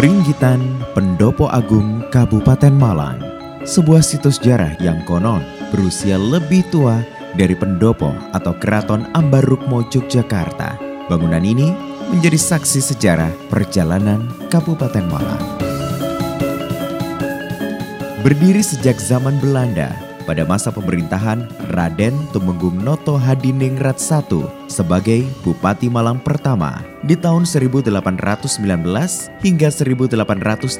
Peringgitan Pendopo Agung Kabupaten Malang Sebuah situs sejarah yang konon berusia lebih tua dari pendopo atau keraton Ambarukmo Yogyakarta. Bangunan ini menjadi saksi sejarah perjalanan Kabupaten Malang. Berdiri sejak zaman Belanda, pada masa pemerintahan Raden Tumenggung Noto Hadiningrat I sebagai Bupati Malang pertama di tahun 1819 hingga 1839.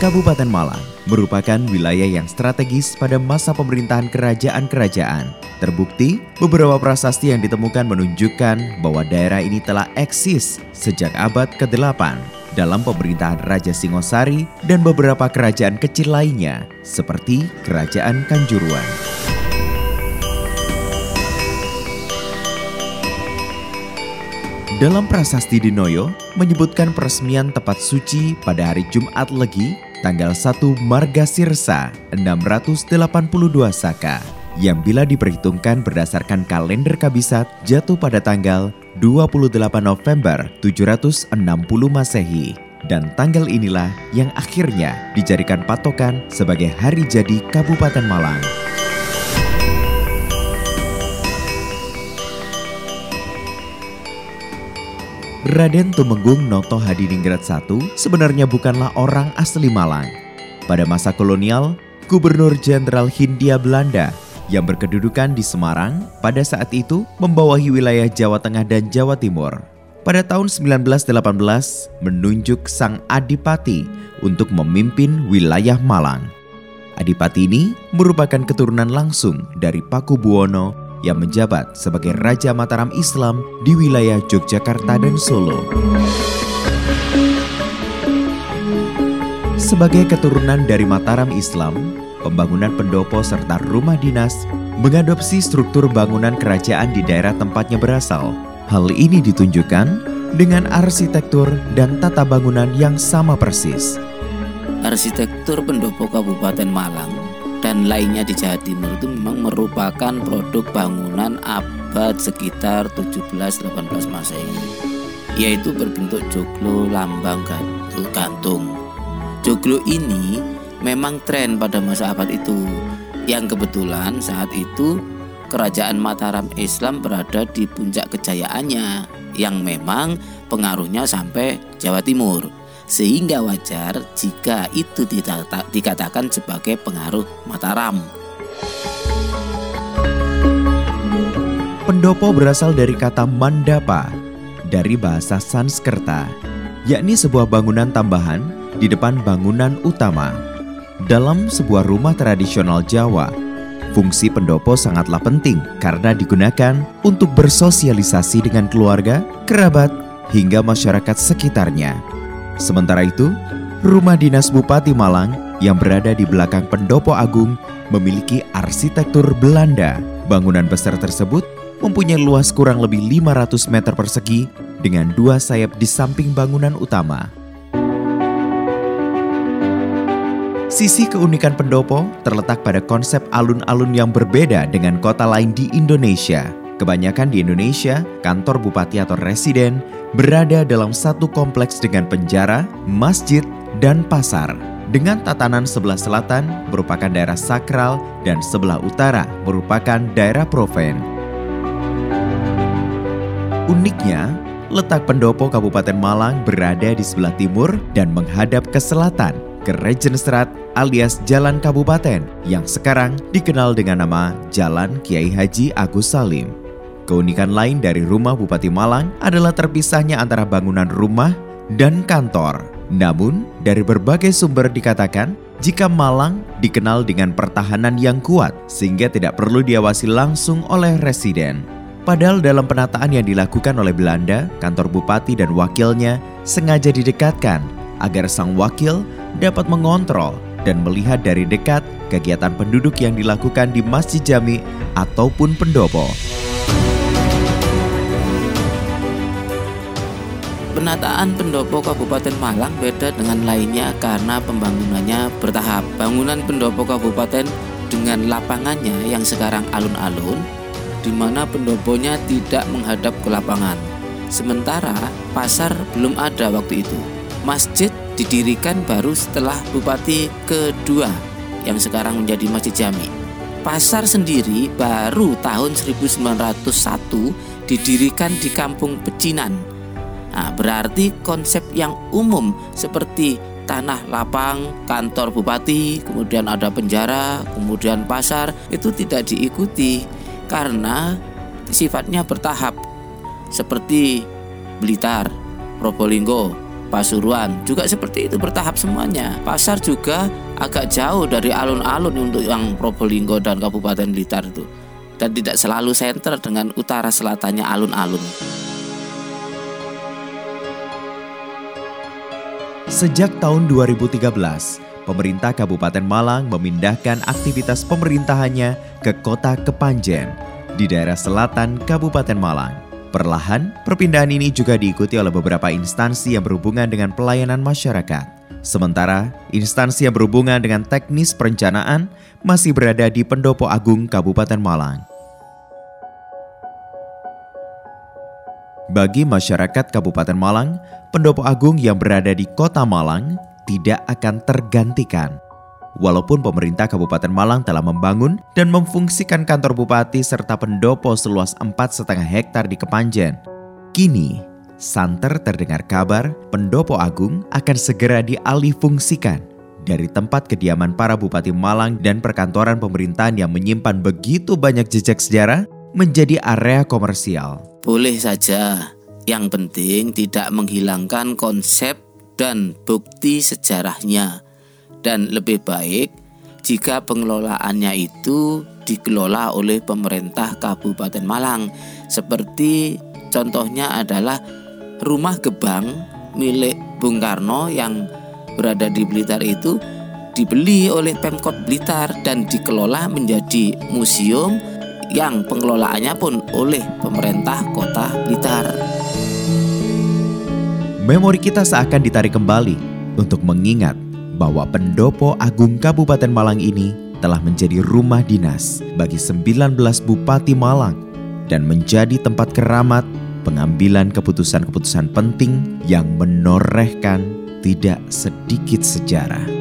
Kabupaten Malang merupakan wilayah yang strategis pada masa pemerintahan kerajaan-kerajaan. Terbukti, beberapa prasasti yang ditemukan menunjukkan bahwa daerah ini telah eksis sejak abad ke-8 dalam pemerintahan Raja Singosari dan beberapa kerajaan kecil lainnya seperti Kerajaan Kanjuruan. Dalam prasasti Dinoyo menyebutkan peresmian tempat suci pada hari Jumat Legi tanggal 1 Margasirsa 682 Saka yang bila diperhitungkan berdasarkan kalender kabisat jatuh pada tanggal 28 November 760 Masehi dan tanggal inilah yang akhirnya dijadikan patokan sebagai hari jadi Kabupaten Malang. Raden Tumenggung Noto Hadiningrat I sebenarnya bukanlah orang asli Malang. Pada masa kolonial, Gubernur Jenderal Hindia Belanda yang berkedudukan di Semarang pada saat itu membawahi wilayah Jawa Tengah dan Jawa Timur. Pada tahun 1918 menunjuk sang Adipati untuk memimpin wilayah Malang. Adipati ini merupakan keturunan langsung dari Paku Buwono yang menjabat sebagai Raja Mataram Islam di wilayah Yogyakarta dan Solo. Sebagai keturunan dari Mataram Islam, pembangunan pendopo serta rumah dinas mengadopsi struktur bangunan kerajaan di daerah tempatnya berasal. Hal ini ditunjukkan dengan arsitektur dan tata bangunan yang sama persis. Arsitektur pendopo Kabupaten Malang dan lainnya di Jawa Timur itu memang merupakan produk bangunan abad sekitar 17-18 Masehi yaitu berbentuk joglo lambang gantung. Joglo ini memang tren pada masa abad itu yang kebetulan saat itu kerajaan Mataram Islam berada di puncak kejayaannya yang memang pengaruhnya sampai Jawa Timur sehingga wajar jika itu dikatakan sebagai pengaruh Mataram. Pendopo berasal dari kata mandapa dari bahasa Sanskerta, yakni sebuah bangunan tambahan di depan bangunan utama. Dalam sebuah rumah tradisional Jawa, fungsi pendopo sangatlah penting karena digunakan untuk bersosialisasi dengan keluarga, kerabat, hingga masyarakat sekitarnya. Sementara itu, rumah dinas Bupati Malang yang berada di belakang Pendopo Agung memiliki arsitektur Belanda. Bangunan besar tersebut mempunyai luas kurang lebih 500 meter persegi dengan dua sayap di samping bangunan utama. Sisi keunikan pendopo terletak pada konsep alun-alun yang berbeda dengan kota lain di Indonesia. Kebanyakan di Indonesia, kantor bupati atau residen berada dalam satu kompleks dengan penjara, masjid, dan pasar. Dengan tatanan sebelah selatan merupakan daerah sakral dan sebelah utara merupakan daerah proven. Uniknya, letak pendopo Kabupaten Malang berada di sebelah timur dan menghadap ke selatan ke Regenstrat alias Jalan Kabupaten yang sekarang dikenal dengan nama Jalan Kiai Haji Agus Salim. Keunikan lain dari rumah Bupati Malang adalah terpisahnya antara bangunan rumah dan kantor. Namun, dari berbagai sumber dikatakan jika Malang dikenal dengan pertahanan yang kuat sehingga tidak perlu diawasi langsung oleh residen. Padahal dalam penataan yang dilakukan oleh Belanda, kantor bupati dan wakilnya sengaja didekatkan agar sang wakil dapat mengontrol dan melihat dari dekat kegiatan penduduk yang dilakukan di masjid jami ataupun pendopo. Penataan pendopo Kabupaten Malang beda dengan lainnya karena pembangunannya bertahap. Bangunan pendopo Kabupaten dengan lapangannya yang sekarang alun-alun, di mana pendoponya tidak menghadap ke lapangan. Sementara pasar belum ada waktu itu. Masjid didirikan baru setelah bupati kedua yang sekarang menjadi Masjid Jami. Pasar sendiri baru tahun 1901 didirikan di Kampung Pecinan. Nah, berarti konsep yang umum seperti tanah lapang, kantor bupati, kemudian ada penjara, kemudian pasar itu tidak diikuti karena sifatnya bertahap seperti Blitar, Probolinggo, Pasuruan juga seperti itu bertahap semuanya. Pasar juga agak jauh dari alun-alun untuk yang Probolinggo dan Kabupaten Blitar itu dan tidak selalu senter dengan utara selatannya alun-alun. Sejak tahun 2013, pemerintah Kabupaten Malang memindahkan aktivitas pemerintahannya ke kota Kepanjen di daerah selatan Kabupaten Malang. Perlahan, perpindahan ini juga diikuti oleh beberapa instansi yang berhubungan dengan pelayanan masyarakat. Sementara, instansi yang berhubungan dengan teknis perencanaan masih berada di Pendopo Agung Kabupaten Malang. Bagi masyarakat Kabupaten Malang, pendopo agung yang berada di kota Malang tidak akan tergantikan. Walaupun pemerintah Kabupaten Malang telah membangun dan memfungsikan kantor bupati serta pendopo seluas 4,5 hektar di Kepanjen, kini santer terdengar kabar pendopo agung akan segera dialihfungsikan dari tempat kediaman para bupati Malang dan perkantoran pemerintahan yang menyimpan begitu banyak jejak sejarah menjadi area komersial. Boleh saja, yang penting tidak menghilangkan konsep dan bukti sejarahnya. Dan lebih baik jika pengelolaannya itu dikelola oleh pemerintah Kabupaten Malang. Seperti contohnya adalah rumah gebang milik Bung Karno yang berada di Blitar itu dibeli oleh Pemkot Blitar dan dikelola menjadi museum yang pengelolaannya pun oleh pemerintah kota Blitar. Memori kita seakan ditarik kembali untuk mengingat bahwa Pendopo Agung Kabupaten Malang ini telah menjadi rumah dinas bagi 19 Bupati Malang dan menjadi tempat keramat pengambilan keputusan-keputusan penting yang menorehkan tidak sedikit sejarah.